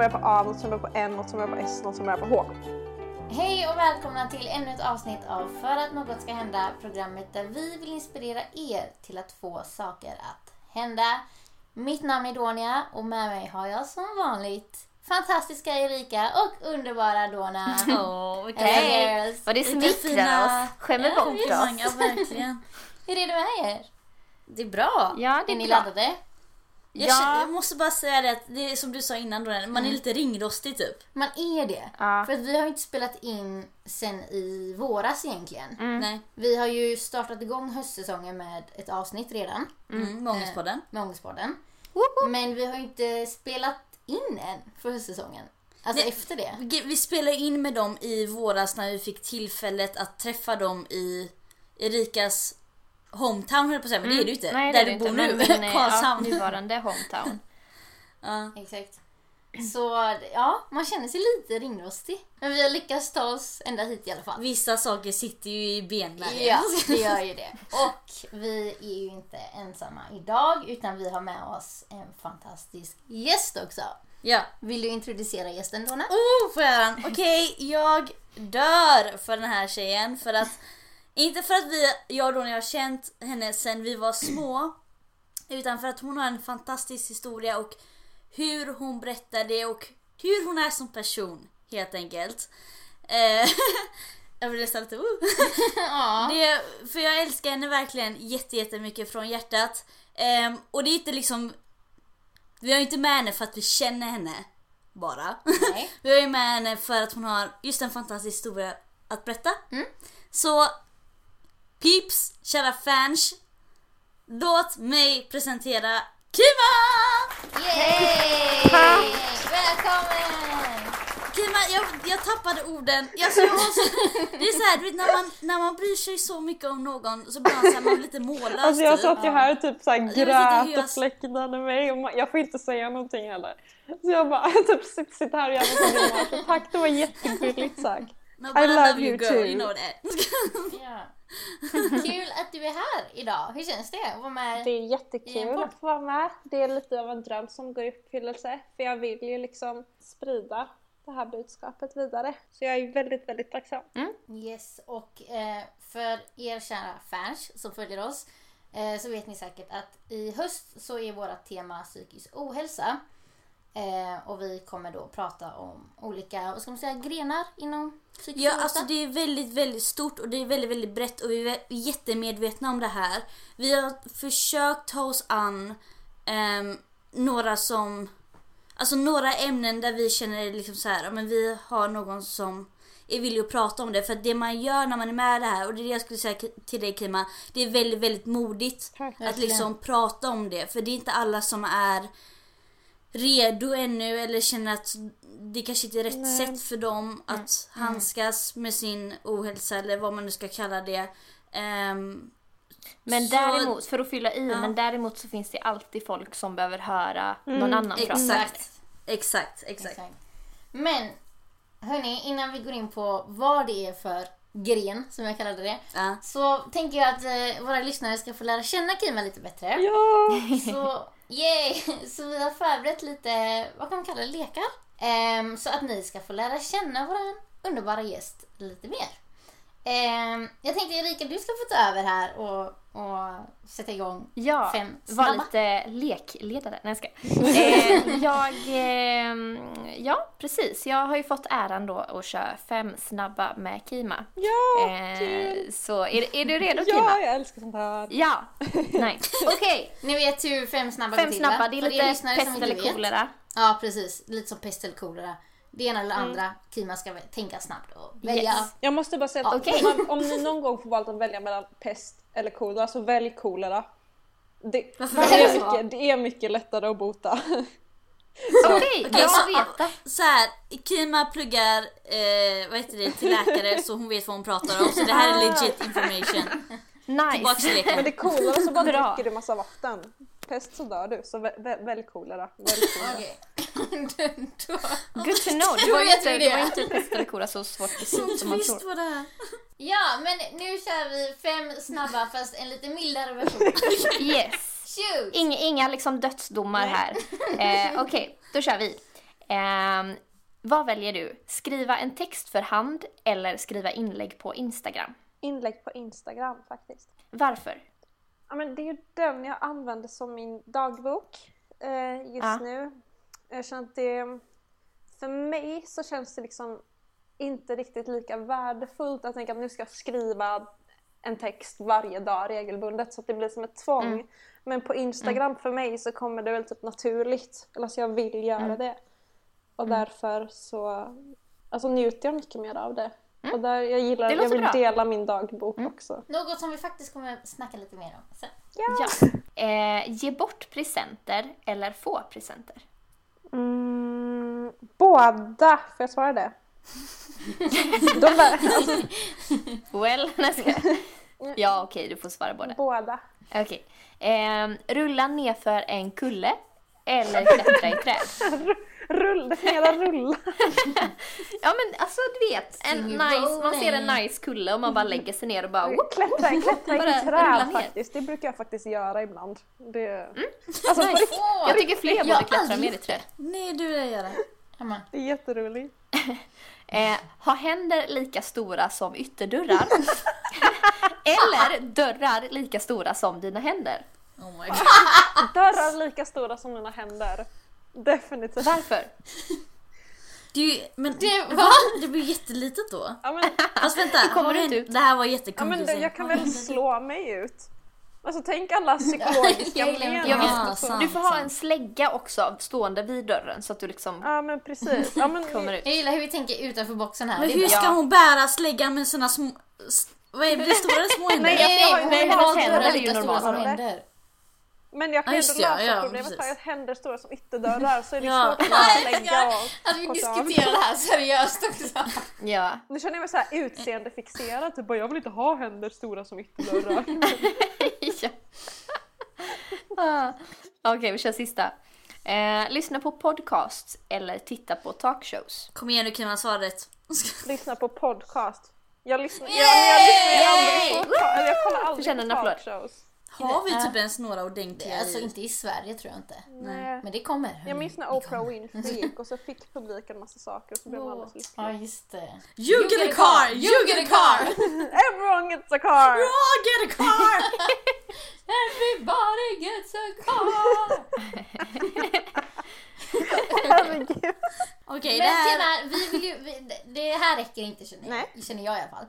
Börjar på A, något som börjar på N, något som börjar på S, något som börjar på H. Hej och välkomna till ännu ett avsnitt av För att något ska hända, programmet där vi vill inspirera er till att få saker att hända. Mitt namn är Donia och med mig har jag som vanligt fantastiska Erika och underbara Dona. Åh, vilka. Vad det smickrar oss, skämmer Ja, bort oss. Ja, verkligen. Hur är det med er? Det är bra. Ja, det Är är ni bra. laddade? Jag, Ja. känner- jag måste bara säga det att det är som du sa innan då, man är lite ringrostig typ. Man är det. Ja. För att vi har ju inte spelat in sen i våras egentligen. Nej. Vi har ju startat igång höstsäsongen med ett avsnitt redan. Mm, med Ångestpodden. Men vi har ju inte spelat in än för höstsäsongen. Alltså Nej. efter det. Vi- Vi spelade in med dem i våras när vi fick tillfället att träffa dem i Erikas hometown höll på att säga, men det är det ju inte. Mm. Nej, där du det bor inte, nu, men eh, ja, Karlshamn. nuvarande hometown. Ja. Exakt. Så ja, man känner sig lite ringrostig. Men vi har lyckats ta oss ända hit i alla fall. Vissa saker sitter ju i benmärgen. Ja, det gör ju det. Och vi är ju inte ensamma idag utan vi har med oss en fantastisk gäst också. ja. Vill du introducera gästen Donna? Oh, får jag göra? Okej, jag dör för den här tjejen. För att, inte för att vi, jag och Ronja har känt henne sen vi var små. Utan för att hon har en fantastisk historia och hur hon berättar det och hur hon är som person. Helt enkelt. Eh, jag blir nästan lite uh. Ja. Det, för jag älskar henne verkligen jätte, jättemycket från hjärtat. Ehm, och det är inte liksom... Vi har inte med henne för att vi känner henne bara. Nej. vi har ju med henne för att hon har just en fantastisk historia att berätta. Mm. Så Peeps, kära fans. Låt mig presentera Kima! Yay! Välkommen! Kima, jag, jag tappade orden. Alltså, jag var så, det är så här, du vet när man, när man bryr sig så mycket om någon så blir man, så här, man blir lite mållös Alltså jag typ. satt ju här och typ inte hur grät jag- och fläktade mig och man, jag får inte säga någonting heller. Så jag bara typ sitter, här och gör bara, Tack, det var jättegulligt sagt. No, I but love you girl, too. you know that. Ja. Kul att du är här idag. Hur känns det att vara med? Det är jättekul att få vara med. Det är lite av en dröm som går i uppfyllelse. För jag vill ju liksom sprida det här budskapet vidare. Så jag är väldigt, väldigt tacksam. Yes, och eh, för er kära fans som följer oss eh, så vet ni säkert att i höst så är vårt tema psykisk ohälsa. Eh, och vi kommer då prata om olika, vad ska man säga, grenar inom psykisk Ja, alltså det är väldigt, väldigt stort och det är väldigt, väldigt brett och vi är jättemedvetna om det här. Vi har försökt ta oss an ehm, några som, alltså några ämnen där vi känner liksom så här, men vi har någon som är villig att prata om det. För det man gör när man är med i det här, och det är det jag skulle säga till dig Kima, det är väldigt, väldigt modigt Tack. att Verkligen. liksom prata om det. För det är inte alla som är redo ännu eller känner att det kanske inte är rätt Nej. sätt för dem att handskas med sin ohälsa eller vad man nu ska kalla det. Ehm, Men Så- däremot, för att fylla i, Ja. men däremot så finns det alltid folk som behöver höra någon annan prata. exakt. Exakt, exakt. Exakt. Men hörni, innan vi går in på vad det är för gren, som jag kallade det, Ja. så tänker jag att eh, våra lyssnare ska få lära känna Kima lite bättre. Ja! Så, yay! Så vi har förberett lite, vad kan man kalla det, lekar? Ehm, så att ni ska få lära känna vår underbara gäst lite mer. Ehm, jag tänkte Erika, du ska få ta över här och, och sätta igång Ja, fem var snabba. lite lekledare. Nej, jag ska. eh, Jag, eh, ja precis. Jag har ju fått äran då att köra fem snabba med Kima. Ja! Eh, kul. så är, är du redo Ja, Kima? jag älskar sånt här. Ja, nice. Okej, Ni vet hur fem snabba går fem till, va? snabba. Det är lite pest eller kolera. Ja, precis. Lite som pest eller kolera. Det ena eller andra. Kima ska tänka snabbt och välja. Yes. Jag måste bara säga att Okej. om, man, om ni någon gång får valt att välja mellan pest eller kolera så välj kolera. Det, Varför det, är mycket, det är mycket lättare att bota. Okej, bra så- att veta. Så här, Kima pluggar eh, vad heter det, till läkare så hon vet vad hon pratar om. Så det här är legit information. Nice. till leken. Men det är kolera så bara dricker du massa vatten. Pest så dör du, så vä- vä- välj kolera. Okej. Good to know. Det var inte, det det. var inte pest eller kolera så svårt precis som man tror. Var det här. Ja, men nu kör vi fem snabba fast en lite mildare version. Yes. Shoot! Inga, inga liksom dödsdomar här. Eh, Okej, då kör vi. Ehm, vad väljer du? Skriva en text för hand eller skriva inlägg på Instagram? Inlägg på Instagram faktiskt. Varför? Ja, men det är ju den jag använder som min dagbok eh, just Ja. nu. Jag känner att det, för mig så känns det liksom inte riktigt lika värdefullt att tänka att nu ska jag skriva en text varje dag regelbundet så att det blir som ett tvång. Mm. Men på Instagram för mig så kommer det väl typ naturligt, eller så jag vill göra Mm. det. Och därför så alltså, njuter jag mycket mer av det. Och där jag gillar, Mm. Jag vill bra. dela min dagbok Mm. också. Något som vi faktiskt kommer snacka lite mer om sen. Ja. Eh, ge bort presenter eller få presenter? Mm, båda, får jag svara det? De där, alltså, Well, jag skojar. Ja, okej, du får svara båda. båda. Okej. Ehm, rulla nerför en kulle eller klättra i träd? Rull, definiera rulla. Ja men alltså du vet, en nice, man ser en nice kulle och man bara lägger sig ner och bara whoop, Klättra, klättra Bara i träd faktiskt. Det brukar jag faktiskt göra ibland. Det... Mm. Alltså, nice. riktigt, Åh, Jag tycker fler borde klättra mer i träd. Nej, du det gör det. Emma. det är jätteroligt. Eh, ha händer lika stora som ytterdörrar. eller dörrar lika stora som dina händer. Oh my god. Dörrar lika stora som mina händer. Definitivt. Varför? Det, är ju, men, Det- det, va? det blir jättetlitet då. Ja, men, Fast vänta, Det kommer en- ut. det här var ja, men jättekonklusivt. jag kan väl slå mig ut. Alltså tänk alla psykologiska men. det. Ja, sant, du får ha sant. en slägga också stående vid dörren så att du liksom Ja men precis. Ja, men, kommer ut. Jag gillar hur vi tänker utanför boxen här. Men Det hur ska Ja. hon bära släggan med sina små... Vad är det, blir det stora eller små händer? Nej, Nej, jag har nej, ju nej, normalt nej, händer, händer det är ju lika stora som normalt. händer. Men jag kan ju ändå det, ja, lösa ja, problemet precis. för att händer stora som ytterdörrar så är det Ja, svårt att lägga och Att vi av. diskuterar det här seriöst också. Ja. Nu känner jag mig så här utseendefixerad, typ bara jag vill inte ha händer stora som ytterdörrar. ja. Ah. Okej, vi kör sista. Eh, lyssna på podcasts eller titta på talkshows. Kom igen nu Kima, svara rätt. lyssna på podcast. Jag lyssnar, jag, jag lyssnar aldrig på, eller jag kollar aldrig på talkshows. Har vi typ ens några ordentliga Alltså inte i Sverige tror jag inte. Nej. Men det kommer. hörni. Jag minns när Det Oprah. Winfrey gick och så fick publiken massa saker och så blev man alldeles lycklig. Ja just det. You get a car! You get a car! Everyone gets a car! I'll get a car! Everybody gets a car! Herregud. Okej, det Men här... Tina, vi vill ju, vi, det- det här räcker inte känner Nej. känner jag i alla fall.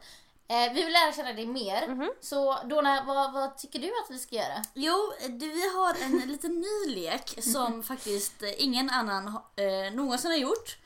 Eh, vi vill lära känna dig mer. Mhm. Så Donna, vad, vad tycker du att vi ska göra? Jo, du, vi har en liten ny lek som faktiskt eh, ingen annan eh, någonsin har gjort.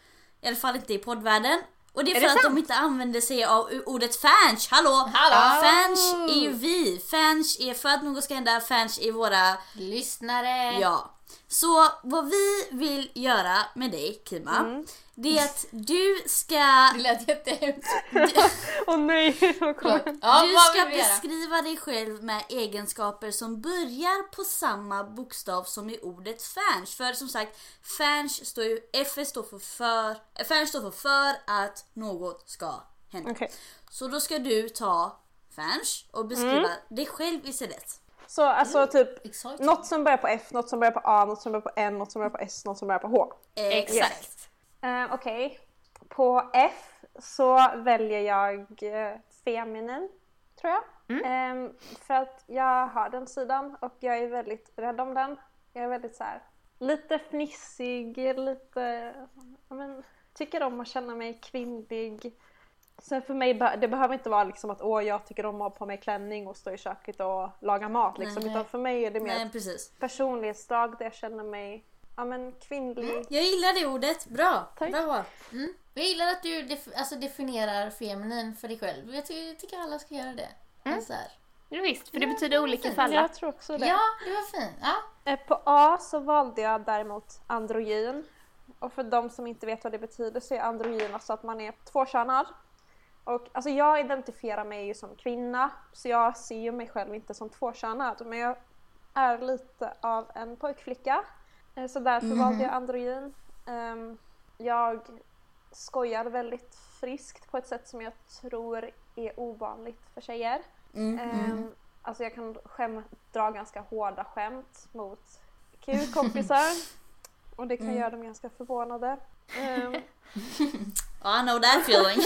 I alla fall inte i poddvärlden. Och det är Är för det att de sant? inte använder sig av ordet fans. Hallå! Hallå! Fans är ju vi. Fans är för att något ska hända. Fans är våra... Lyssnare. Ja. Så vad vi vill göra med dig Kima, det är att du ska... Det lät jättehemskt. Åh nej, vad Förlåt. kommer... Ja, du ska beskriva dig själv med egenskaper som börjar på samma bokstav som i ordet fans. För som sagt, fans står ju, F står för för, fans står för för att något ska hända. Okej. Så då ska du ta fans och beskriva dig själv istället. Så alltså typ Exciting. något som börjar på F, något som börjar på A, något som börjar på N, något som börjar på S, något som börjar på H. Exakt. Eh, Okej. På F så väljer jag eh, feminin, tror jag. Ehm, för att jag har den sidan och jag är väldigt rädd om den. Jag är väldigt så här, lite fnissig, lite... Men, tycker om att känna mig kvinnlig. Sen för mig, det behöver inte vara liksom att åh, jag tycker om att ha på mig klänning och stå i köket och laga mat liksom. Nej. Utan för mig är det mer Nej ett personlighetsdrag där jag känner mig ja, men, kvinnlig. Jag gillar det ordet, bra. Tack. Bra. Mm. Jag gillar att du def alltså definierar feminin för dig själv. Jag, ty jag tycker alla ska göra det. Alltså här. Ja, visst, för det betyder olika för alla. Jag tror också det. Ja, det var fint. Ja. Eh, På A så valde jag däremot androgyn. Och för de som inte vet vad det betyder så är androgyn alltså att man är tvåkönad. Och alltså jag identifierar mig ju som kvinna så jag ser ju mig själv inte som tvåkönad men jag är lite av en pojkflicka. Eh, Så därför valde jag androgyn. Ehm, Jag skojar väldigt friskt på ett sätt som jag tror är ovanligt för tjejer. Mm, Ehm, Alltså jag kan skäm, dra ganska hårda skämt mot killkompisar och det kan göra dem ganska förvånade. Ehm, I know that feeling.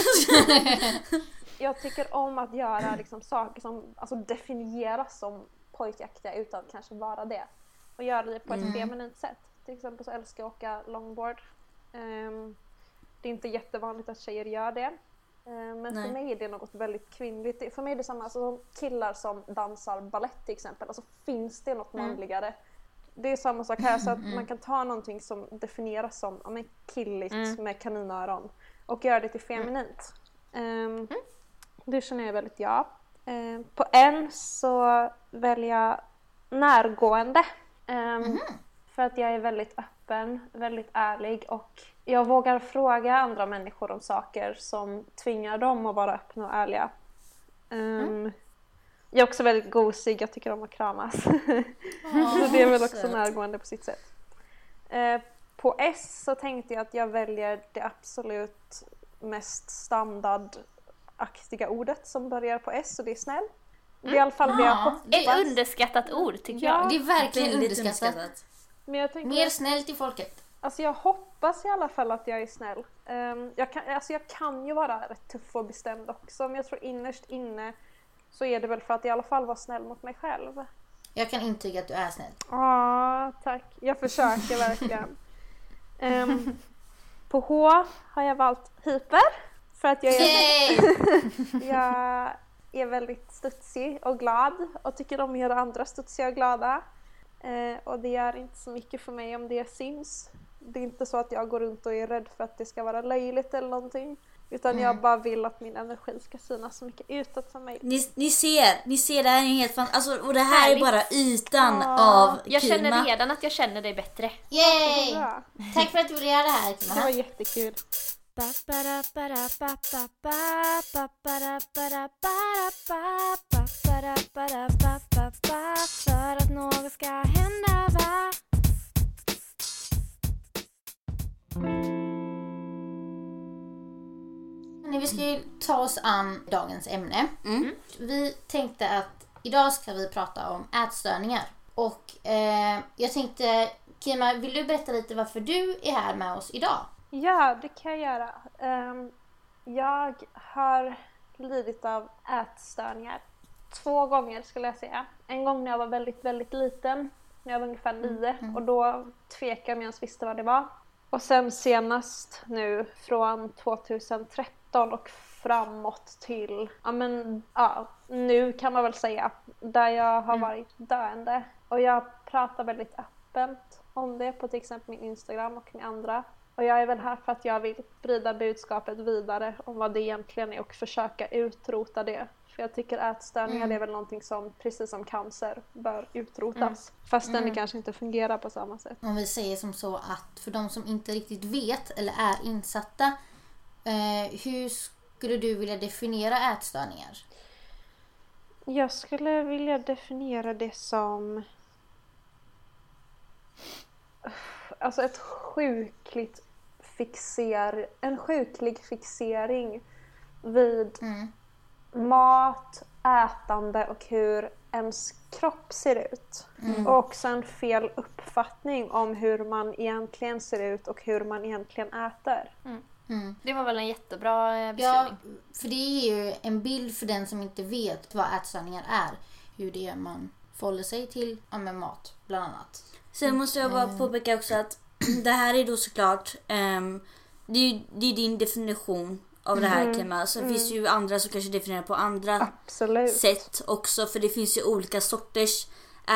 jag tycker om att göra liksom saker som alltså, definieras som pojkaktiga utan att kanske vara det. Och göra det på ett feminint sätt. Till exempel så älskar jag att åka longboard. Ehm, det är inte jättevanligt att tjejer gör det. Ehm, men Nej. för mig är det något väldigt kvinnligt. För mig är det samma alltså, som killar som dansar ballett till exempel. Alltså finns det något manligare? Det är samma sak här, så att man kan ta någonting som definieras som ja, men killigt med kaninöron och göra det till feminint. Ehm, Det känner jag väldigt ja. Ehm, på en så väljer jag närgående. Ehm, För att jag är väldigt öppen, väldigt ärlig och jag vågar fråga andra människor om saker som tvingar dem att vara öppna och ärliga. Ehm, Jag är också väldigt gosig, jag tycker om att kramas. så det är väl också närgående på sitt sätt. Eh, på S så tänkte jag att jag väljer det absolut mest standardaktiga ordet som börjar på S och det är snäll. Det är i alla fall det jag Ja, hoppas. Ett underskattat ord tycker Ja. jag. Det är verkligen underskattat. underskattat. Men jag tänker, Mer snällt till folket. alltså jag hoppas i alla fall att jag är snäll. Ehm, jag, kan, alltså jag kan ju vara rätt tuff och bestämd också men jag tror innerst inne så är det väl för att i alla fall vara snäll mot mig själv. Jag kan intyga att du är snäll. Ja, tack. Jag försöker verkligen. Ehm, på H har jag valt hyper. För att jag är, jag är väldigt studsig och glad och tycker om att göra andra studsiga och glada. Eh, och det gör inte så mycket för mig om det syns. Det är inte så att jag går runt och är rädd för att det ska vara löjligt eller någonting. Utan jag bara vill att min energi ska synas så mycket utåt som möjligt. Ni, ni ser, ni ser det här är helt fan, alltså, och det här Härligt. är bara ytan Ja, av Jag Kima. känner redan att jag känner dig bättre. Yay! Bra. Tack för att du ville göra det här Det var Kima. jättekul. För att något ska hända va? Vi ska ju ta oss an dagens ämne. Mm. Vi tänkte att idag ska vi prata om ätstörningar. Och eh, jag tänkte, Kima, vill du berätta lite varför du är här med oss idag? Ja, det kan jag göra. Ehm, jag har lidit av ätstörningar två gånger skulle jag säga. En gång när jag var väldigt, väldigt liten, när jag var ungefär nio och då tvekade jag om jag ens visste vad det var. Och sen senast nu från 2013 och framåt till, ja men ja, nu kan man väl säga, där jag har varit döende. Och jag pratar väldigt öppet om det på till exempel min Instagram och med andra. Och jag är väl här för att jag vill sprida budskapet vidare om vad det egentligen är och försöka utrota det. För jag tycker ätstörningar är väl någonting som, precis som cancer, bör utrotas. Fastän det kanske inte fungerar på samma sätt. Om vi säger som så att för de som inte riktigt vet eller är insatta, eh, hur skulle du vilja definiera ätstörningar? Jag skulle vilja definiera det som alltså ett sjukligt fixer, en sjuklig fixering vid Mm. mat, ätande och hur ens kropp ser ut. Och också en fel uppfattning om hur man egentligen ser ut och hur man egentligen äter. Mm. Det var väl en jättebra eh, Ja, beskrivning. för det är ju en bild för den som inte vet vad ätstörningar är. Hur det är man förhåller sig till ja, med mat, bland annat. Sen måste jag bara påpeka också att det här är då såklart, ehm, det, är, det är din definition av det här Kema. Sen finns det ju andra som kanske definierar på andra Absolut. sätt också. För det finns ju olika sorters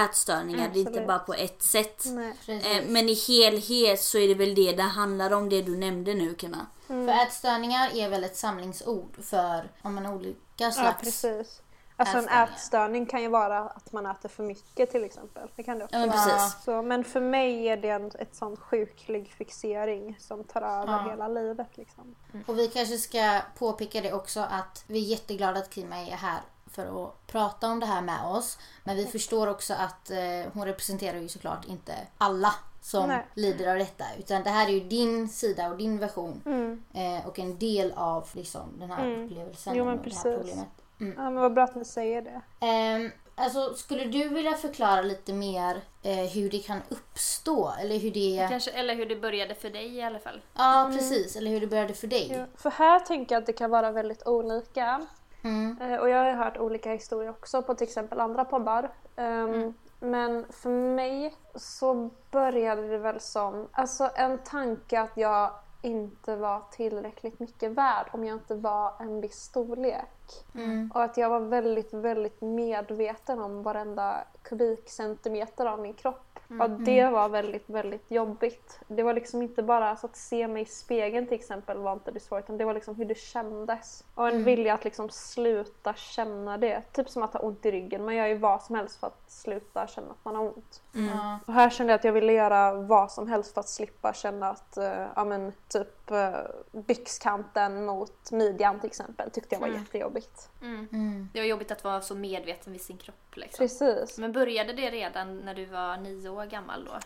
ätstörningar. Det är inte Absolut. bara på ett sätt. Nej. Eh, Men i helhet så är det väl det det handlar om, det du nämnde nu Kema. För ätstörningar är väl ett samlingsord för om man har olika Ja, slags... precis. Alltså en ätstörning kan ju vara att man äter för mycket till exempel. Det kan det också Ja, precis. Så, men för mig är det en ett sån sjuklig fixering som tar över Ja. hela livet. Liksom. Och vi kanske ska påpeka det också att vi är jätteglada att Kima är här för att prata om det här med oss. Men vi förstår också att eh, hon representerar ju såklart inte alla som Nej. lider av detta. Utan det här är ju din sida och din version. Mm. Eh, och en del av liksom, den här upplevelsen Jo, men och det här precis. problemet. Mm. Ja, men vad bra att ni säger det. Ehm, alltså, skulle du vilja förklara lite mer eh, hur det kan uppstå? Eller hur det... Kanske, eller hur det började för dig i alla fall. Ja, precis. Eller hur det började för dig. Ja, För här tänker jag att det kan vara väldigt olika. Mm. Eh, Och jag har hört olika historier också på till exempel andra poddar. Ehm, Men för mig så började det väl som alltså en tanke att jag inte var tillräckligt mycket värd om jag inte var en viss storlek. Och att jag var väldigt, väldigt medveten om varenda kubikcentimeter av min kropp. Och det var väldigt, väldigt jobbigt. Det var liksom inte bara alltså att se mig i spegeln till exempel var inte det svårt utan det var liksom hur det kändes. Och en vilja att liksom sluta känna det. Typ som att ha ont i ryggen. Man gör ju vad som helst för att sluta känna att man har ont. Ja. Och här kände jag att jag ville göra vad som helst för att slippa känna att, uh, ja men typ uh, byxkanten mot midjan till exempel tyckte jag var jättejobbigt. Mm. Det var jobbigt att vara så medveten vid sin kropp liksom. Precis. Men började det redan när du var nio år gammal då?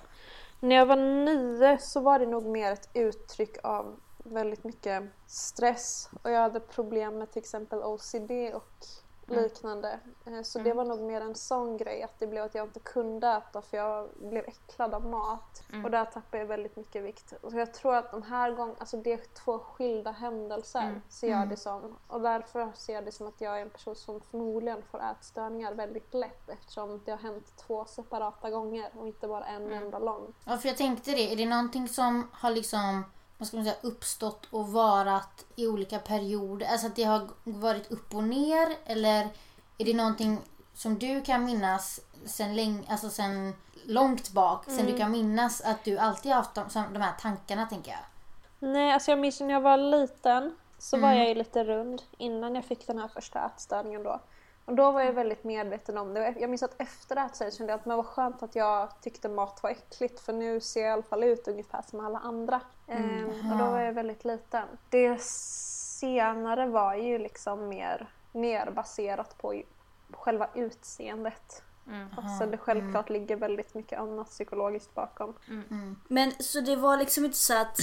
När jag var nio så var det nog mer ett uttryck av väldigt mycket stress och jag hade problem med till exempel OCD och liknande. Eh, Så det var nog mer en sån grej att det blev att jag inte kunde äta för jag blev äcklad av mat. Och där tappade jag väldigt mycket vikt. Och jag tror att de här gångerna, alltså det är två skilda händelser ser jag det som. Och därför ser jag det som att jag är en person som förmodligen får ätstörningar väldigt lätt eftersom det har hänt två separata gånger och inte bara en enda lång. Ja, för jag tänkte det. Är det någonting som har liksom vad ska man säga, uppstått och varat i olika perioder? Alltså att det har varit upp och ner? Eller är det någonting som du kan minnas sen, länge, alltså sen långt bak? Sen du kan minnas att du alltid haft de, de här tankarna, tänker jag. Nej, alltså jag minns när jag var liten så var jag ju lite rund innan jag fick den här första ätstörningen då. Och då var jag väldigt medveten om det. Jag minns att efter ätstörningen kände jag att det var skönt att jag tyckte mat var äckligt för nu ser jag i alla fall ut ungefär som alla andra. Ehm, och då var jag väldigt liten. Det senare var ju liksom mer, mer baserat på själva utseendet. Fast det självklart ligger väldigt mycket annat psykologiskt bakom. Men så det var liksom inte så att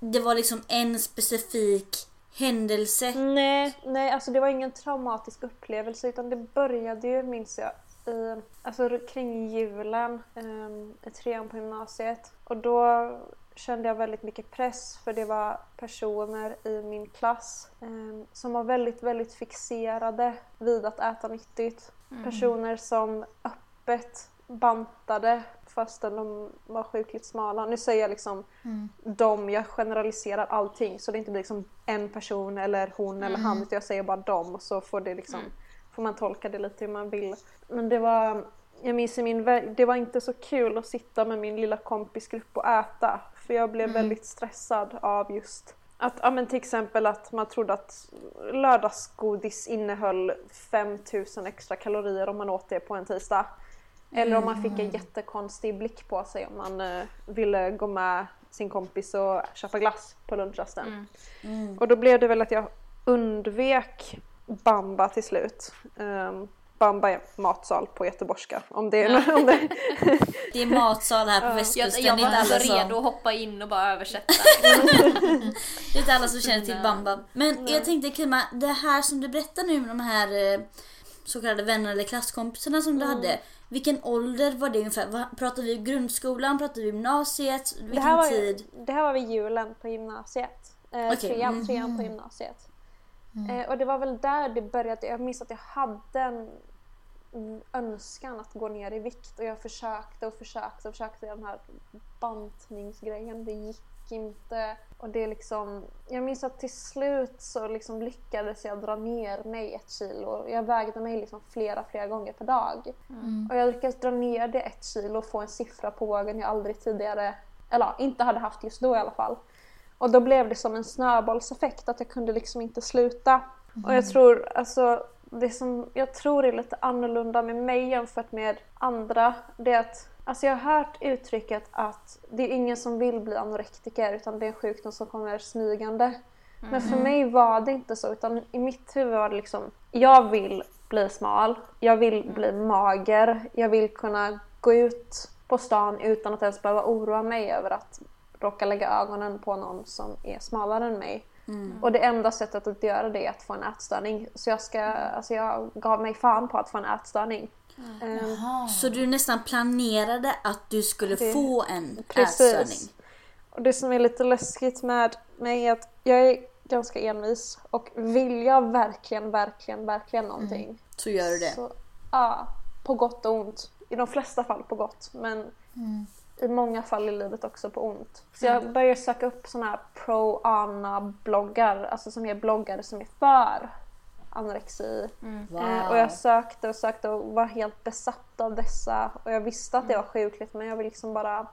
det var liksom en specifik händelse. Nej, nej alltså det var ingen traumatisk upplevelse utan det började ju, minns jag, i, alltså kring julen um, i trean på gymnasiet. Och då kände jag väldigt mycket press för det var personer i min klass ehm, som var väldigt, väldigt fixerade vid att äta nyttigt. Personer som öppet bantade fastän de var sjukligt smala. Nu säger jag liksom de, jag generaliserar allting så det inte blir liksom en person eller hon eller han utan jag säger bara dem och så får det liksom får man tolka det lite hur man vill. Men det var, jag minns i min, det var inte så kul att sitta med min lilla kompisgrupp och äta för jag blev väldigt stressad av just att, ja men till exempel att man trodde att lördagsgodis innehöll 5000 extra kalorier om man åt det på en tisdag. Eller om man fick en jättekonstig blick på sig om man eh, ville gå med sin kompis och köpa glass på lunchrasten. Och då blev det väl att jag undvek Bamba till slut. Um, Bamba är matsal på göteborgska. Om det är, om det, Det är matsal här på Jag, västkusten. jag är var inte alltså redo att hoppa in och bara översätta. det är inte alla som känner till Bamba. Men jag tänkte Kima, det här som du berättar nu med de här eh, så kallade vännerna eller klasskompisarna som du hade. Vilken ålder var det ungefär? Pratar vi grundskolan? Pratar vi gymnasiet? Vilken det, här var, tid? det här var vid julen på gymnasiet. Eh, Okej, trean, trean på gymnasiet. Eh, och det var väl där det började. Jag minns att jag hade en mm, önskan att gå ner i vikt och jag försökte och försökte och försökte den här bantningsgrejen. Det gick inte. Och det är liksom, jag minns att till slut så liksom lyckades jag dra ner mig ett kilo. Jag vägde mig liksom flera, flera gånger per dag. Och jag lyckades dra ner det ett kilo och få en siffra på vågen jag aldrig tidigare, eller inte hade haft just då i alla fall. Och då blev det som en snöbollseffekt att jag kunde liksom inte sluta. Och jag tror, alltså det som jag tror är lite annorlunda med mig jämfört med andra, det är att Alltså jag har hört uttrycket att det är ingen som vill bli anorektiker utan det är en sjukdom som kommer smygande. Men för mig var det inte så utan i mitt huvud var det liksom, jag vill bli smal, jag vill bli mager, jag vill kunna gå ut på stan utan att ens behöva oroa mig över att råka lägga ögonen på någon som är smalare än mig. Och det enda sättet att göra det är att få en ätstörning. Så jag, ska, alltså jag gav mig fan på att få en ätstörning. Ehm, Jaha. Så du nästan planerade att du skulle Det- få en Precis. ätstörning? Och det som är lite läskigt med mig är att jag är ganska envis och vill jag verkligen, verkligen, verkligen någonting Så gör du det. Så, ja, på gott och ont. I de flesta fall på gott, men i många fall i livet också på ont. Så jag började söka upp såna här pro-ana-bloggar, alltså som är bloggare som är för anorexi. Wow. Eh, och jag sökte och sökte och var helt besatt av dessa. Och jag visste att det var sjukligt men jag vill liksom bara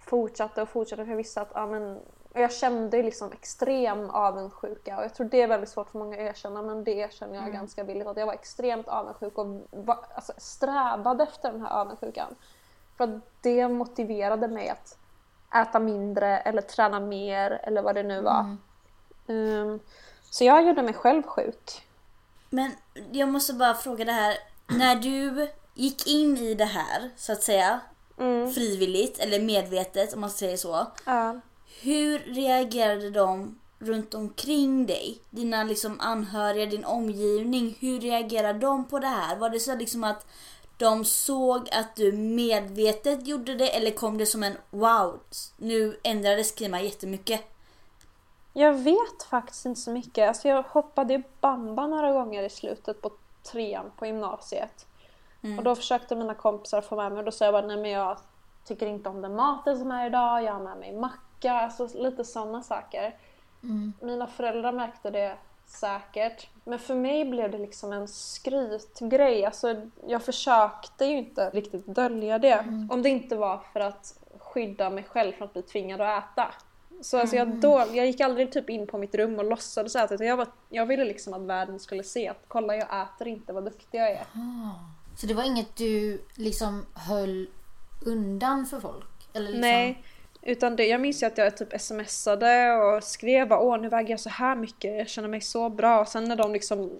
fortsatte och fortsatte för jag visste att ja, men, och jag kände liksom extrem avundsjuka och jag tror det är väldigt svårt för många att erkänna men det erkänner jag ganska villigt att jag var extremt avundsjuk och var, alltså, strävade efter den här avundsjukan. För det motiverade mig att äta mindre eller träna mer eller vad det nu var. Ehm, så jag gjorde mig själv sjuk. Men jag måste bara fråga det här. När du gick in i det här, så att säga, Mm. frivilligt eller medvetet om man säger så. Ja. Hur reagerade de runt omkring dig? Dina liksom anhöriga, din omgivning. Hur reagerade de på det här? Var det så liksom att de såg att du medvetet gjorde det eller kom det som en wow, nu ändrades Kima jättemycket? Jag vet faktiskt inte så mycket. Alltså jag hoppade bamba några gånger i slutet på trean på gymnasiet. Och då försökte mina kompisar få med mig och då sa jag bara nej men jag tycker inte om den maten som är idag, jag har med mig macka, alltså lite sådana saker. Mina föräldrar märkte det säkert. Men för mig blev det liksom en skrytgrej. Alltså, jag försökte ju inte riktigt dölja det. Om det inte var för att skydda mig själv från att bli tvingad att äta. Så alltså jag, då, jag gick aldrig typ in på mitt rum och låtsades äta utan jag, var, jag ville liksom att världen skulle se att kolla jag äter inte, vad duktig jag är. Så det var inget du liksom höll undan för folk? Eller liksom... Nej, utan det, jag minns ju att jag typ smsade och skrev bara, åh nu väger jag så här mycket, jag känner mig så bra. Och sen när de liksom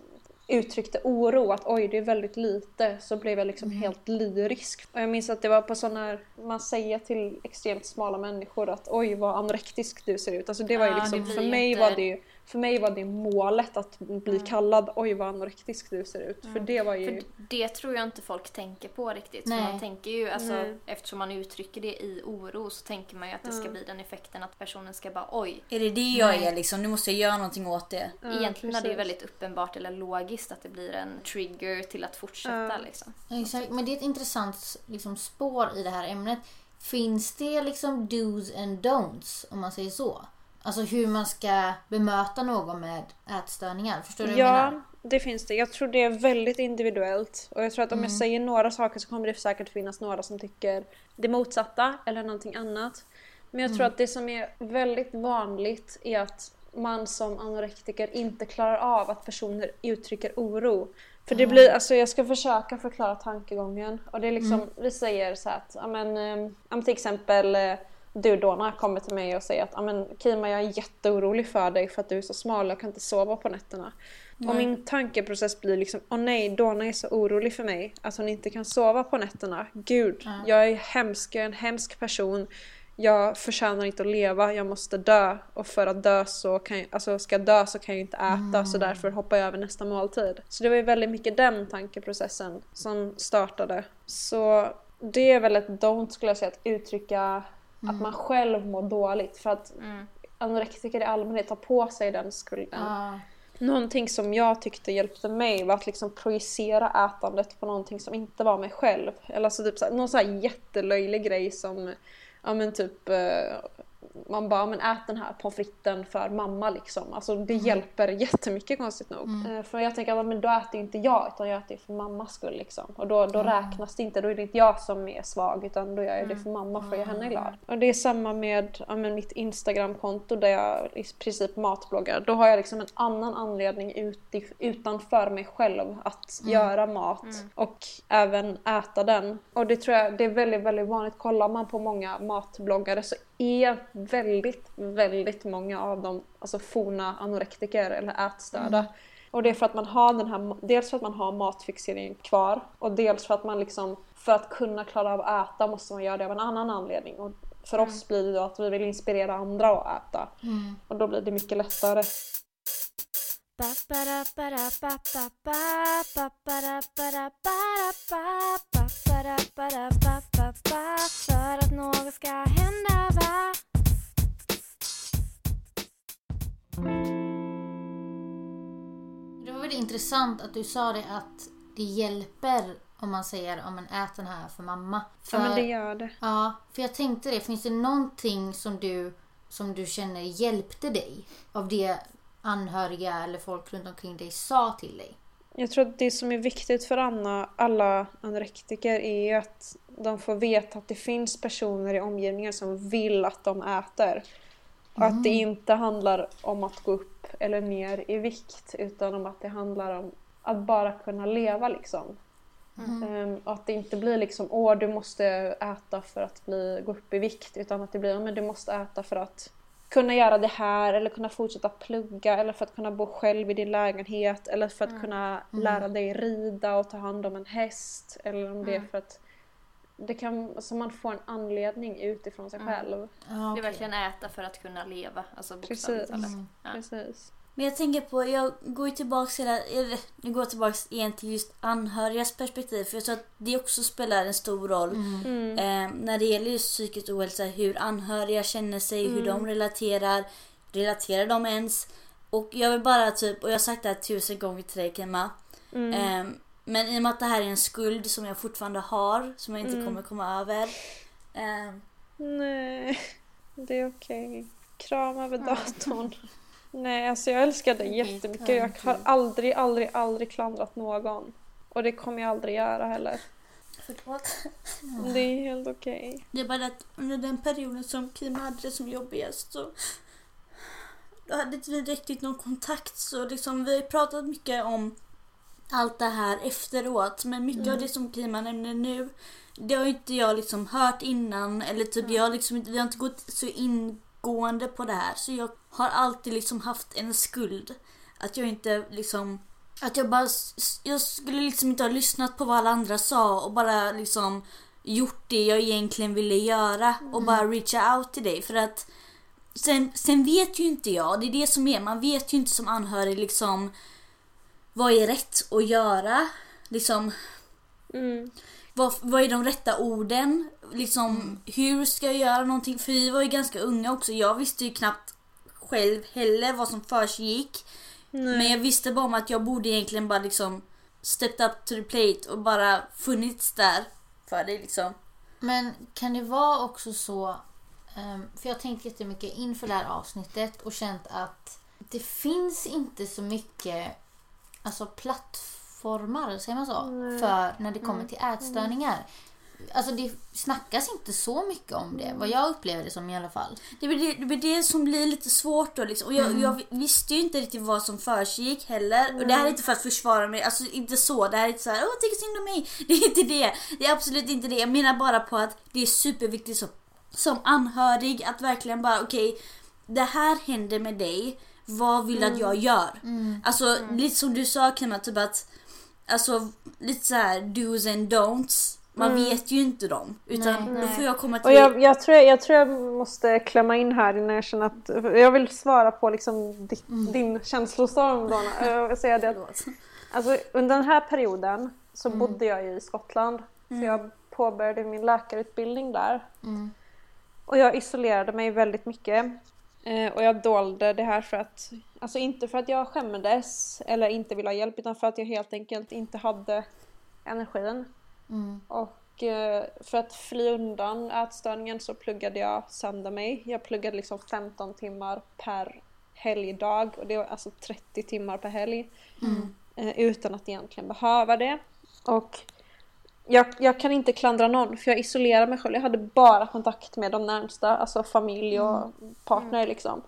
uttryckte oro att oj det är väldigt lite så blev jag liksom helt lyrisk. Och jag minns att det var på sådana här, man säger till extremt smala människor att oj vad anorektisk du ser ut. Alltså det var ju liksom, för mig jätte- var det ju för mig var det målet att bli kallad oj vad anorektisk du ser ut. För det var ju... För det tror jag inte folk tänker på riktigt. Nej. Man tänker ju, alltså, Nej. eftersom man uttrycker det i oro så tänker man ju att det ska bli den effekten att personen ska bara oj. Är det det jag Nej. är liksom? Nu måste jag göra någonting åt det. Egentligen är det precis. väldigt uppenbart eller logiskt att det blir en trigger till att fortsätta Ja. liksom. Exakt, men det är ett intressant liksom, spår i det här ämnet. Finns det liksom do's and don'ts om man säger så? Alltså hur man ska bemöta någon med ätstörningar. Förstår du vad jag Ja, menar? det finns det. Jag tror det är väldigt individuellt. Och jag tror att om jag säger några saker så kommer det säkert finnas några som tycker det motsatta eller någonting annat. Men jag tror att det som är väldigt vanligt är att man som anorektiker inte klarar av att personer uttrycker oro. För det blir, alltså jag ska försöka förklara tankegången. Och det är liksom, vi säger så att, ja men, eh, ja, men till exempel eh, du Donna kommer till mig och säger att ja men Kima jag är jätteorolig för dig för att du är så smal, jag kan inte sova på nätterna. Och min tankeprocess blir liksom, åh nej, Donna är så orolig för mig att hon inte kan sova på nätterna. Gud, jag är hemsk, jag är en hemsk person. Jag förtjänar inte att leva, jag måste dö. Och för att dö så kan jag, alltså ska jag dö så kan jag inte äta så därför hoppar jag över nästa måltid. Så det var ju väldigt mycket den tankeprocessen som startade. Så det är väl ett don't skulle jag säga, att uttrycka att man själv mår dåligt. För att anorektiker i allmänhet tar på sig den skulden. Ja. Någonting som jag tyckte hjälpte mig var att liksom projicera ätandet på någonting som inte var mig själv. Eller alltså typ så här, någon så här jättelöjlig grej som, ja men typ, eh, man bara, men ät den här pommes fritesen för mamma liksom. Alltså det hjälper jättemycket konstigt nog. Eh, för jag tänker att men då äter ju inte jag utan jag äter för mammas skull liksom. Och då, då räknas det inte, då är det inte jag som är svag utan då gör jag det för mamma för att göra henne glad. Och det är samma med ja, men mitt Instagramkonto där jag i princip matbloggar. Då har jag liksom en annan anledning utif- utanför mig själv att göra mat och även äta den. Och det tror jag det är väldigt, väldigt vanligt. Kollar man på många matbloggare så är väldigt, väldigt många av dem alltså forna anorektiker eller ätstörda. Och det är för att man har den här, dels för att man har matfixeringen kvar och dels för att man liksom, för att kunna klara av att äta måste man göra det av en annan anledning. Och för oss blir det då att vi vill inspirera andra att äta. Och då blir det mycket lättare. För att något ska hända Det var väldigt intressant att du sa det att det hjälper om man säger om man äter den här för mamma. För, Ja men det gör det. ja, för jag tänkte det. Finns det någonting som du, som du känner hjälpte dig? Av det anhöriga eller folk runt omkring dig sa till dig? Jag tror att det som är viktigt för Anna, alla anorektiker är att de får veta att det finns personer i omgivningen som vill att de äter. Och att det inte handlar om att gå upp eller ner i vikt utan om att det handlar om att bara kunna leva liksom. Ehm, och att det inte blir liksom åh du måste äta för att bli, gå upp i vikt utan att det blir men du måste äta för att kunna göra det här eller kunna fortsätta plugga eller för att kunna bo själv i din lägenhet eller för att kunna lära dig rida och ta hand om en häst eller om det är för att det kan, alltså man får en anledning utifrån sig själv. Ja, Det är verkligen äta för att kunna leva. Alltså Precis. talat. Ja. Precis. Men jag tänker på, jag går ju tillbaks hela, eller nu går jag tillbaks igen till just anhörigas perspektiv för jag tror att det också spelar en stor roll Mm. eh, när det gäller just psykisk ohälsa, hur anhöriga känner sig, hur de relaterar, relaterar de ens? Och jag vill bara typ, och jag har sagt det här tusen gånger till dig Kemma, Mm. eh, men i och med att det här är en skuld som jag fortfarande har, som jag inte Mm. kommer komma över. Eh, Nej, det är okej. Kram över datorn. Nej, alltså jag älskar dig jättemycket. Jag har aldrig, aldrig, aldrig klandrat någon. Och det kommer jag aldrig göra heller. förlåt. Det är helt okej. Det är bara att under den perioden som Kim hade det som jobbigast så då hade inte vi riktigt någon kontakt. Så liksom, vi har pratat mycket om allt det här efteråt. Men mycket av det som Kima nämner nu det har inte jag liksom hört innan. Eller typ jag har liksom vi har inte gått så ingående på det här. Så jag har alltid liksom haft en skuld. Att jag inte liksom att jag bara, jag skulle liksom inte ha lyssnat på vad alla andra sa och bara liksom gjort det jag egentligen ville göra och bara reacha out till dig för att sen, sen vet ju inte jag, det är det som är, man vet ju inte som anhörig liksom vad är rätt att göra, liksom Mm. vad, vad är de rätta orden, liksom hur ska jag göra någonting, för vi var ju ganska unga också, jag visste ju knappt själv heller vad som försiggick. Men jag visste bara om att jag borde egentligen bara liksom stepped up to the plate och bara funnits där för dig liksom. Men kan det vara också så, ehm, för jag har tänkt jättemycket inför det här avsnittet och känt att det finns inte så mycket alltså plattformar, säger man så, för när det kommer till ätstörningar. Alltså det snackas inte så mycket om det, vad jag upplever det som i alla fall. Det blir det, det, blir det som blir lite svårt då liksom. Och jag, jag visste ju inte riktigt vad som försiggick heller. Och det här är inte för att försvara mig, alltså inte så. Det här är inte såhär, åh tycker synd om mig. Det är inte det. Det är absolut inte det. Jag menar bara på att det är superviktigt som, som anhörig att verkligen bara okej, det här händer med dig. Vad vill du att jag gör? Alltså lite som du sa Kemma, typ att Alltså lite så här do's and don'ts. Man vet ju inte dem. Utan Nej, då får jag komma till... Och jag, jag, tror, jag tror jag måste klämma in här innan jag känner att... Jag vill svara på liksom ditt, din känslostorm Donna. Jag säga det. Alltså, under den här perioden så bodde jag ju i Skottland. Så jag påbörjade min läkarutbildning där. Mm. Och jag isolerade mig väldigt mycket. Eh, och jag dolde det här för att, alltså inte för att jag skämdes eller inte ville ha hjälp utan för att jag helt enkelt inte hade energin. Mm. Och eh, för att fly undan ätstörningen så pluggade jag sönder mig. Jag pluggade liksom 15 timmar per helgdag och det var alltså 30 timmar per helg. Eh, utan att egentligen behöva det. Och jag, jag kan inte klandra någon för jag isolerade mig själv. Jag hade bara kontakt med de närmsta, alltså familj och partner liksom.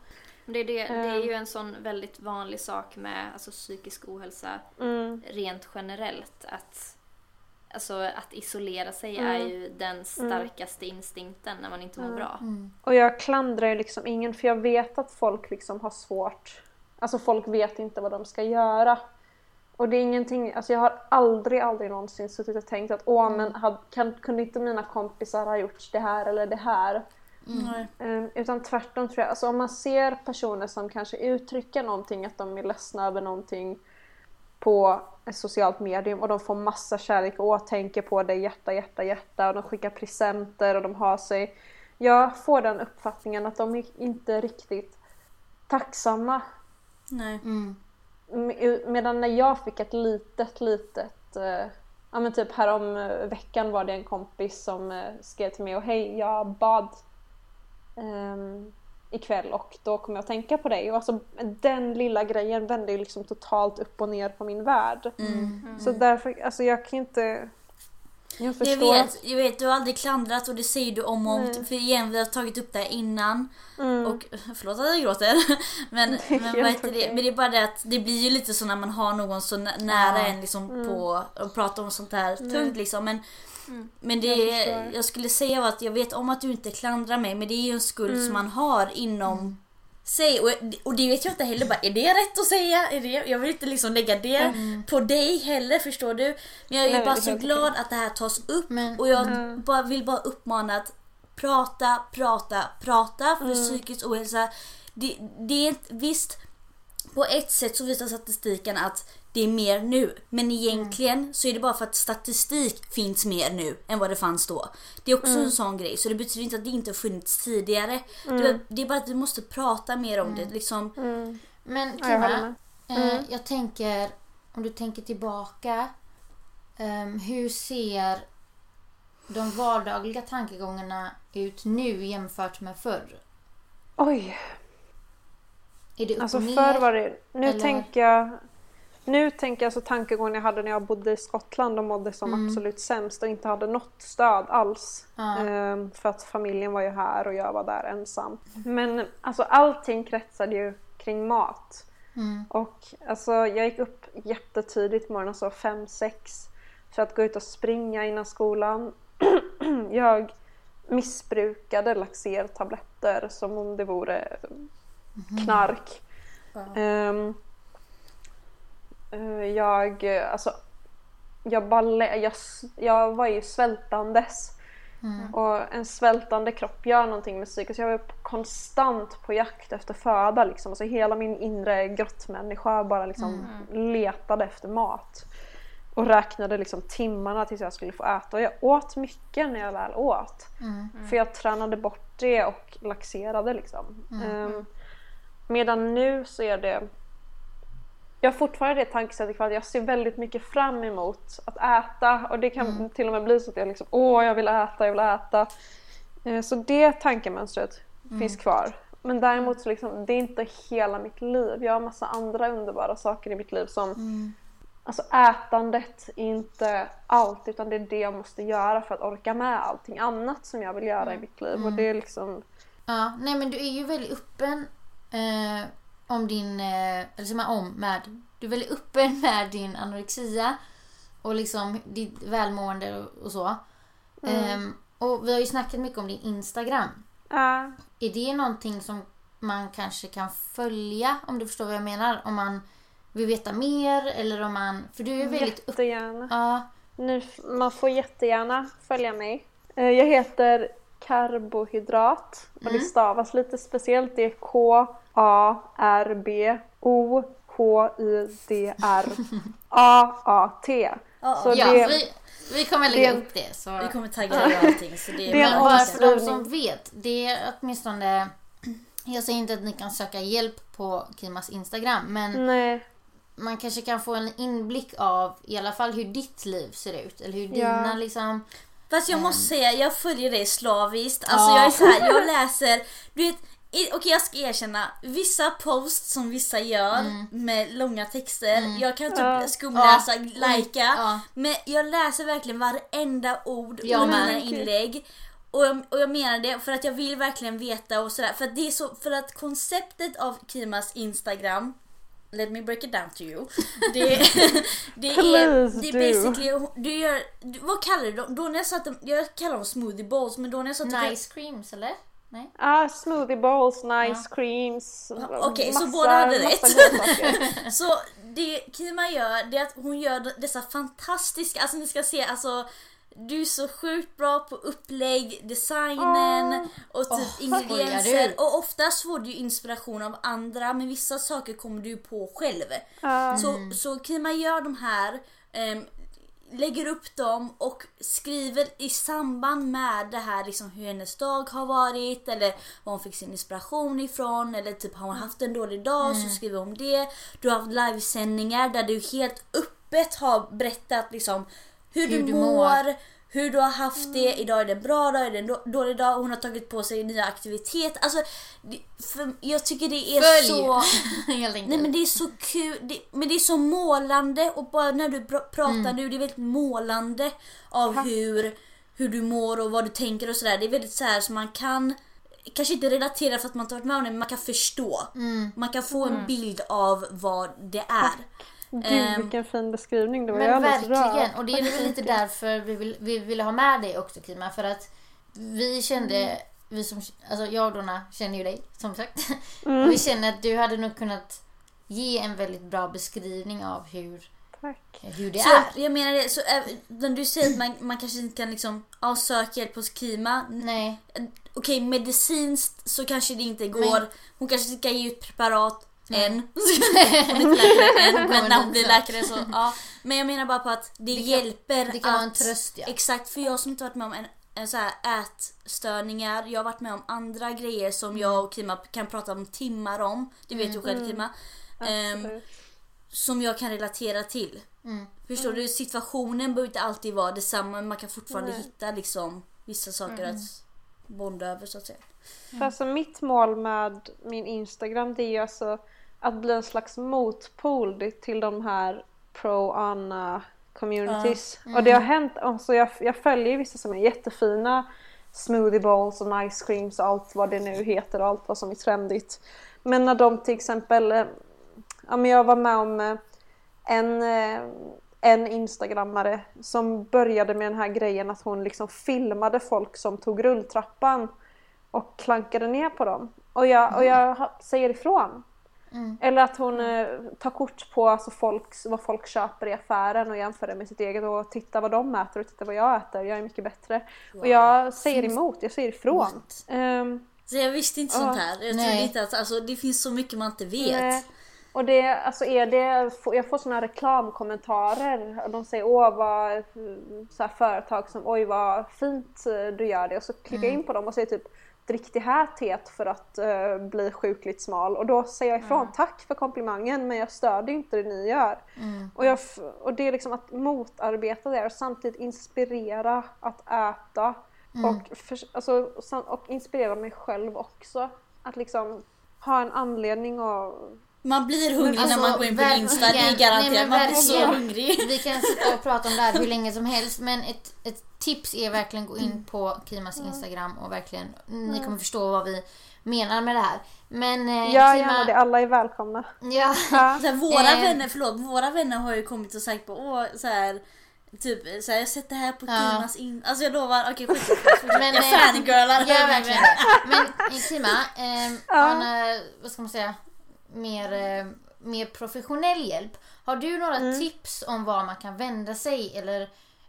Det är, det, det är ju en sån väldigt vanlig sak med alltså, psykisk ohälsa Mm. rent generellt. Att, alltså, att isolera sig Mm. är ju den starkaste instinkten när man inte mår bra. Och jag klandrar ju liksom ingen för jag vet att folk liksom har svårt. Alltså folk vet inte vad de ska göra. Och det är ingenting, alltså jag har aldrig, aldrig någonsin suttit och tänkt att åh men had, kan, kunde inte mina kompisar ha gjort det här eller det här? Nej. Eh, Utan tvärtom tror jag, alltså om man ser personer som kanske uttrycker någonting, att de är ledsna över någonting på ett socialt medium och de får massa kärlek och tänker på det hjärta, hjärta, hjärta och de skickar presenter och de har sig. Jag får den uppfattningen att de är inte riktigt tacksamma. Nej. Mm. Med- Medan när jag fick ett litet, litet eh, Ja men typ härom eh, veckan var det en kompis som eh, skrev till mig och hej jag bad ehm, ikväll och då kommer jag att tänka på dig. Och alltså den lilla grejen vände ju liksom totalt upp och ner på min värld. Mm. Så därför, alltså jag kan inte... Jag Jag förstår. vet, jag vet, du har aldrig klandrat och det säger du om och om. Nej. För igen, vi har tagit upp det här innan. Mm. Och förlåt att jag gråter. Men, Det är men, vad heter det? men det är bara det att det blir ju lite så när man har någon så nä- nära Ja. en liksom Mm. på och pratar om sånt här tungt liksom. Men, men det Jag jag, jag skulle säga att jag vet om att du inte klandrar mig men det är ju en skuld Mm. som man har inom sig. Och, och det vet jag inte heller, bara, är det rätt att säga? Är det, jag vill inte liksom lägga det på dig heller förstår du. Men jag är Mm. Nej, bara så glad att det här tas upp Men- och jag Mm. bara, vill bara uppmana att prata, prata, prata för Mm. psykisk ohälsa. Det, det är inte, visst, på ett sätt så visar statistiken att det är mer nu. Men egentligen så är det bara för att statistik finns mer nu än vad det fanns då. Det är också Mm. en sån grej. Så det betyder inte att det inte har funnits tidigare. Det, det är bara att vi måste prata mer om det. Liksom. Mm. Men Ja, jag eh, jag tänker, om du tänker tillbaka, ehm, hur ser de vardagliga tankegångarna ut nu jämfört med förr? Oj, Är det upp alltså och ner? förr var det... Nu eller? tänker jag... Nu tänker jag så tankegången jag hade när jag bodde i Skottland och mådde som Mm. absolut sämst och inte hade något stöd alls. Ehm, för att familjen var ju här och jag var där ensam. Men alltså allting kretsade ju kring mat. Mm. Och alltså jag gick upp jättetidigt på morgonen, så fem sex för att gå ut och springa innan skolan. jag missbrukade laxertabletter som om det vore knark. Ehm, eh, jag, eh, alltså, jag, bara, jag, jag var ju svältandes. Och en svältande kropp gör någonting med psyket. Så jag var konstant på jakt efter föda. Liksom. Alltså hela min inre grottmänniska bara liksom letade efter mat. Och räknade liksom timmarna tills jag skulle få äta. Och jag åt mycket när jag väl åt. För jag tränade bort det och laxerade liksom. Ehm, medan nu så är det jag har fortfarande det tankesättet kvar att jag ser väldigt mycket fram emot att äta och det kan till och med bli så att jag liksom åh jag vill äta, jag vill äta. Eh, Så det tankemönstret finns kvar. Men däremot så liksom, det är inte hela mitt liv. Jag har massa andra underbara saker i mitt liv som Alltså ätandet är inte allt utan det är det jag måste göra för att orka med allting annat som jag vill göra i mitt liv. Och det är liksom Ja, nej men du är ju väldigt öppen eh, om din, eh, eller säger man om, med, du är väldigt öppen med din anorexia och liksom ditt välmående och, så. Ehm, och vi har ju snackat mycket om din Instagram. Ja, Är det någonting som man kanske kan följa om du förstår vad jag menar? Om man vill veta mer eller om man, för du är ju väldigt jättegärna. Ja, Nu, man får jättegärna följa mig. Eh, Jag heter Karbohydrat och Mm. det stavas lite speciellt. Det är K-A-R-B-O-H-Y-D-R-A-A-T. Så ja det, vi, vi kommer det lägga en- upp det. Så. Vi kommer tagga och allting. Så det, Det är en Men bara för de som vet, det är åtminstone... Jag säger inte att ni kan söka hjälp på Kimas Instagram, men nej, man kanske kan få en inblick av i alla fall hur ditt liv ser ut. Eller hur Ja. dina liksom... Fast jag måste säga, jag följer dig slaviskt. Alltså Ja. jag är så här, jag läser, du vet, okej jag ska erkänna, vissa posts som vissa gör med långa texter, jag kan typ skumläsa, Ja. likea. Ja. Men jag läser verkligen varenda ord Jag i med. mina inlägg. Och jag, och jag menar det för att jag vill verkligen veta och sådär. För att det är så, för att konceptet av Kimas Instagram Let me break it down to you. Det, det är, det är basically, du gör, vad kallar du dem? Då när jag jag kallar dem smoothie bowls men då när jag sa Nice creams, eller? Nej? ah, smoothie bowls, nice creams. okej, så massa- båda hade rätt. Så det Kima gör, det är att hon gör dessa fantastiska, alltså ni ska se alltså du är så sjukt bra på upplägg, designen och typ ingredienser. skojar du? Och oftast får du inspiration av andra men vissa saker kommer du på själv. Ja. Så, så Kima gör de här, ehm, lägger upp dem och skriver i samband med det här liksom hur hennes dag har varit eller var hon fick sin inspiration ifrån eller typ har hon haft en dålig dag så skriver hon det. Du har haft livesändningar där du helt öppet har berättat liksom hur, Hur du, mår, mår. hur du har haft det, idag är det en bra dag, är det en då- dålig dag, hon har tagit på sig nya aktiviteter. Alltså, för jag tycker det är Följ! så... Nej men det är så kul, det, men det är så målande och bara när du pr- pratar Mm. nu, det är väldigt målande av hur, hur du mår och vad du tänker och sådär. Det är väldigt så här som man kan, kanske inte relatera för att man inte varit med om det, men man kan förstå. Mm. Man kan få en bild av vad det är. Gud Ehm, vilken fin beskrivning, det var jag Men alldeles verkligen, och det är väl lite därför vi, vill, vi ville ha med dig också Kima. För att vi kände, vi som, alltså jag och Donna känner ju dig som sagt. Och vi känner att du hade nog kunnat ge en väldigt bra beskrivning av hur, Tack. hur det Så är. jag menar det, så äh, när du säger att man, man kanske inte kan liksom, ja, söka hjälp hos Kima. Nej, Okej medicinskt så kanske det inte går. Men- Hon kanske ska ge ut preparat än. Mm. hon är inte läkare än, men när hon blir läkare så ja. Men jag menar bara på att det, kan- hjälper det kan att... vara en tröst ja. Exakt, för jag som inte varit med om en, en så här ätstörningar, jag har varit med om andra grejer som jag och Kima kan prata om timmar om. Det vet du själv Kima. Ehm, Absolut. som jag kan relatera till. Mm. Förstår du? Situationen behöver inte alltid vara detsamma men man kan fortfarande hitta liksom vissa saker att bonda över så att säga. För alltså mitt mål med min Instagram det är ju alltså att bli en slags motpol till de här pro-Anna communities. Och det har hänt, alltså jag, jag följer vissa som är jättefina smoothie bowls och nice creams och allt vad det nu heter och allt vad som är trendigt. Men när de till exempel, eh, ja men jag var med om eh, en, eh, en instagrammare som började med den här grejen att hon liksom filmade folk som tog rulltrappan och klankade ner på dem. Och jag, och jag ha- säger ifrån. Mm. Eller att hon eh, tar kort på alltså folks, vad folk köper i affären och jämför det med sitt eget och tittar vad de äter och tittar vad jag äter. Jag är mycket bättre. Och jag säger emot, jag säger ifrån. Ehm, Så jag visste inte sånt Ja. här. Jag trodde inte att alltså, det finns så mycket man inte vet. Nej. Och det, alltså är det, jag får såna reklamkommentarer och de säger åh vad, så här företag som oj vad fint eh, du gör det och så klickar jag in på dem och säger typ drick det här teet för att eh, bli sjukligt smal. Och då säger jag ifrån tack för komplimangen men jag stödjer inte det ni gör. Och, jag, och det är liksom att motarbeta det och samtidigt inspirera att äta. Och, för, alltså, sam- och inspirera mig själv också. Att liksom ha en anledning och Man blir hungrig Alltså, när man går in på din Insta, det är verkligen. garanterat. Man blir så hungrig. Vi kan sitta och prata om det här hur länge som helst men ett, ett tips är verkligen gå in på Kimas Instagram och verkligen, ni kommer förstå vad vi menar med det här. Men eh, Gör Kima, gärna det, alla är välkomna. Ja, Ja. Här, våra Eh. vänner, förlåt, våra vänner har ju kommit och sagt på åh så här, Typ så här, jag har sett det här på Ja. Kimas in... Alltså jag lovar, okej det. Men, Jag eh, fangirlar Ja, verkligen. Men eh, Kima, eh, Ja. eh, vad ska man säga, mer, eh, mer professionell hjälp. Har du några Mm. tips om var man kan vända sig eller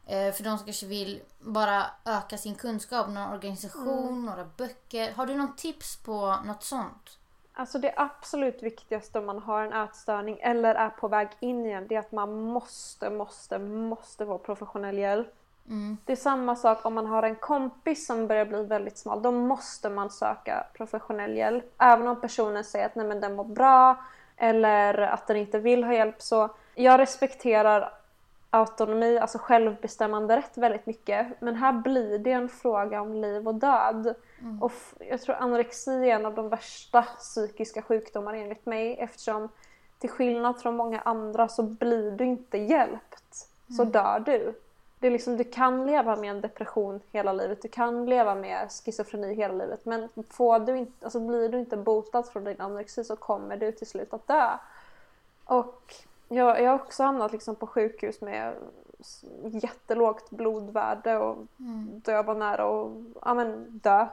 eh, för de som kanske vill bara öka sin kunskap, någon organisation, Mm. några böcker. Har du någon tips på något sånt? Alltså det absolut viktigaste om man har en ätstörning eller är på väg in igen det är att man måste, måste, måste få professionell hjälp. Mm. Det är samma sak om man har en kompis som börjar bli väldigt smal. Då måste man söka professionell hjälp. Även om personen säger att nej men den mår bra eller att den inte vill ha hjälp. Så jag respekterar autonomi, alltså självbestämmande rätt väldigt mycket. Men här blir det en fråga om liv och död. Och f- jag tror anorexi är en av de värsta psykiska sjukdomarna enligt mig eftersom till skillnad från många andra så blir du inte hjälpt. Så dör du. Det är liksom, du kan leva med en depression hela livet, du kan leva med schizofreni hela livet men får du inte, alltså blir du inte botad från din anorexi så kommer du till slut att dö. Och jag, jag har också hamnat liksom på sjukhus med jättelågt blodvärde och då jag var nära att ja, men, dö.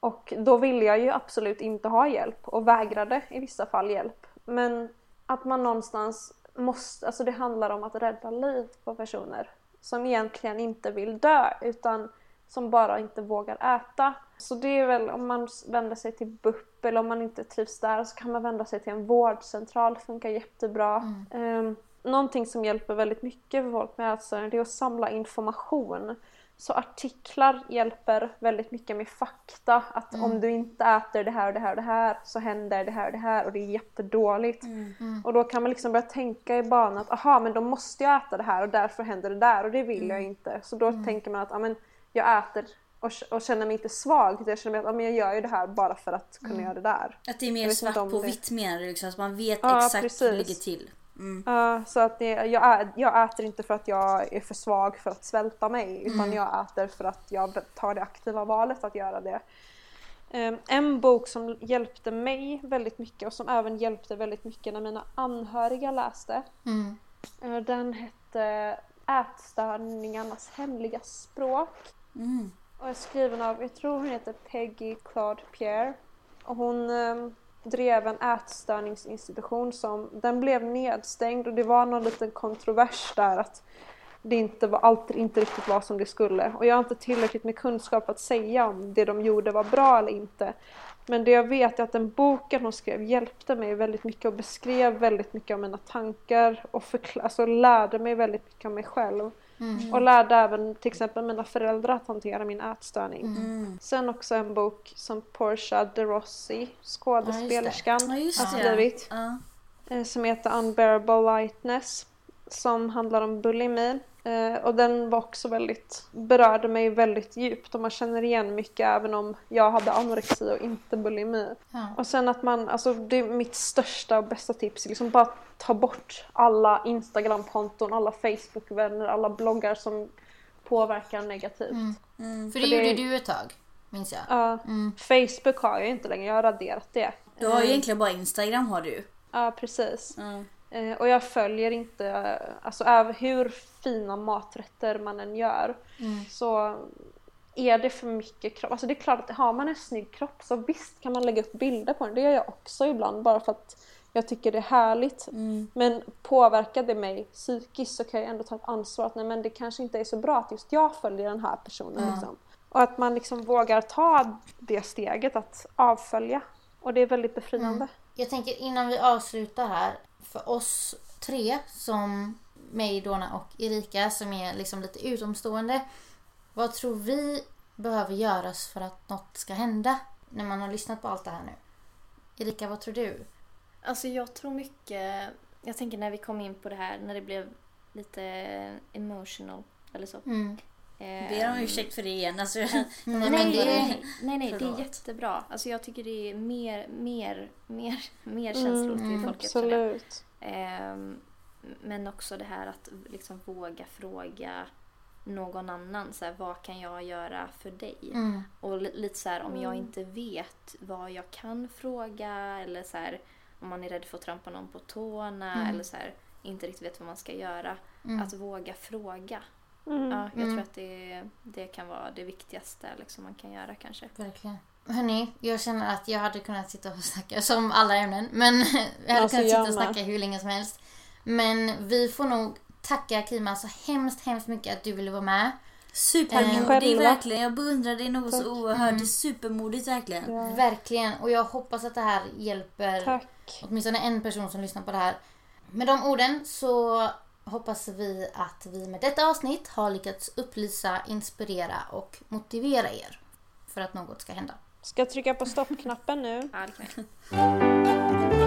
Och då ville jag ju absolut inte ha hjälp och vägrade i vissa fall hjälp. Men att man någonstans måste, alltså det handlar om att rädda liv på personer. Som egentligen inte vill dö utan som bara inte vågar äta. Så det är väl om man vänder sig till BUP eller om man inte trivs där så kan man vända sig till en vårdcentral, det funkar jättebra. Mm. någonting som hjälper väldigt mycket för folk med ätstörningar det är att samla information. Så artiklar hjälper väldigt mycket med fakta. Att mm. om du inte äter det här och det här och det här så händer det här och det här och det är jättedåligt. Mm. Mm. Och då kan man liksom börja tänka i banan att aha men då måste jag äta det här och därför händer det där och det vill jag mm. inte. Så då mm. tänker man att amen, jag äter och, och känner mig inte svag. Jag känner mig att amen, jag gör ju det här bara för att kunna mm. göra det där. Att det är mer svart på det. vitt menar du? Liksom, att man vet ja, exakt precis. hur det ligger till. Mm. Uh, så att det, jag, jag, äter inte för att jag är för svag för att svälta mig utan mm. jag äter för att jag tar det aktiva valet att göra det. Um, en bok som hjälpte mig väldigt mycket och som även hjälpte väldigt mycket när mina anhöriga läste. Mm. Uh, den hette Ätstörningarnas hemliga språk. Mm. Och är skriven av, jag tror hon heter Peggy Claude Pierre. Och hon um, drev en ätstörningsinstitution som den blev nedstängd och det var någon liten kontrovers där att det inte var, allt inte riktigt var som det skulle. Och jag har inte tillräckligt med kunskap att säga om det de gjorde var bra eller inte. Men det jag vet är att den boken hon skrev hjälpte mig väldigt mycket och beskrev väldigt mycket av mina tankar och alltså lärde mig väldigt mycket om mig själv. Mm. Och lärde även till exempel mina föräldrar att hantera min ätstörning. Mm. Sen också en bok som Portia de Rossi, skådespelerskan, ja, har skrivit. Ja. Eh, som heter Unbearable Lightness. Som handlar om bulimi. Eh, och den var också väldigt, berörde mig väldigt djupt och man känner igen mycket även om jag hade anorexi och inte bulimi. Ja. Och sen att man, alltså det är mitt största och bästa tips, liksom bara ta bort alla Instagram-konton, alla Facebook-vänner, alla bloggar som påverkar negativt. Mm. Mm. För det, För det gjorde du ett tag, minns jag. Ja. Mm. Facebook har jag inte längre, jag har raderat det. Du har ju egentligen bara Instagram har du. Ja, precis. Eh, och jag följer inte, alltså hur fina maträtter man än gör mm. så är det för mycket kropp. Alltså det är klart att har man en snygg kropp så visst kan man lägga upp bilder på den. Det gör jag också ibland bara för att jag tycker det är härligt. Mm. Men påverkar det mig psykiskt så kan jag ändå ta ett ansvar att nej men det kanske inte är så bra att just jag följer den här personen. Mm. Liksom. Och att man liksom vågar ta det steget att avfölja. Och det är väldigt befriande. Mm. Jag tänker innan vi avslutar här för oss tre som mig, Dona och Erika som är liksom lite utomstående. Vad tror vi behöver göras för att något ska hända när man har lyssnat på allt det här nu? Erika, vad tror du? Alltså jag tror mycket, jag tänker när vi kom in på det här när det blev lite emotional eller så. Mm. Eh, Ber om ursäkt för det igen. Alltså, nej, nej, nej, nej, nej det är jättebra. Alltså, jag tycker det är mer, mer, mer, mer känslor mm, till folket. Absolut. Eh, men också det här att liksom våga fråga någon annan. Så här, vad kan jag göra för dig? Mm. Och lite så här, om jag mm. inte vet vad jag kan fråga eller så här, om man är rädd för att trampa någon på tårna mm. eller så här, inte riktigt vet vad man ska göra. Mm. Att våga fråga. Mm. Ja, jag mm. tror att det, det kan vara det viktigaste liksom, man kan göra kanske. Verkligen. Hörni, jag känner att jag hade kunnat sitta och snacka som alla ämnen. Men jag hade alltså, kunnat sitta och snacka hur länge som helst. Men vi får nog tacka Kima så hemskt, hemskt mycket att du ville vara med. Supermodigt verkligen. Jag beundrar dig något Tack. så oerhört. Mm. Supermodigt verkligen. Ja. Verkligen. Och jag hoppas att det här hjälper Tack. åtminstone en person som lyssnar på det här. Med de orden så hoppas vi att vi med detta avsnitt har lyckats upplysa, inspirera och motivera er för att något ska hända. Ska jag trycka på stoppknappen nu? ja, det kan jag.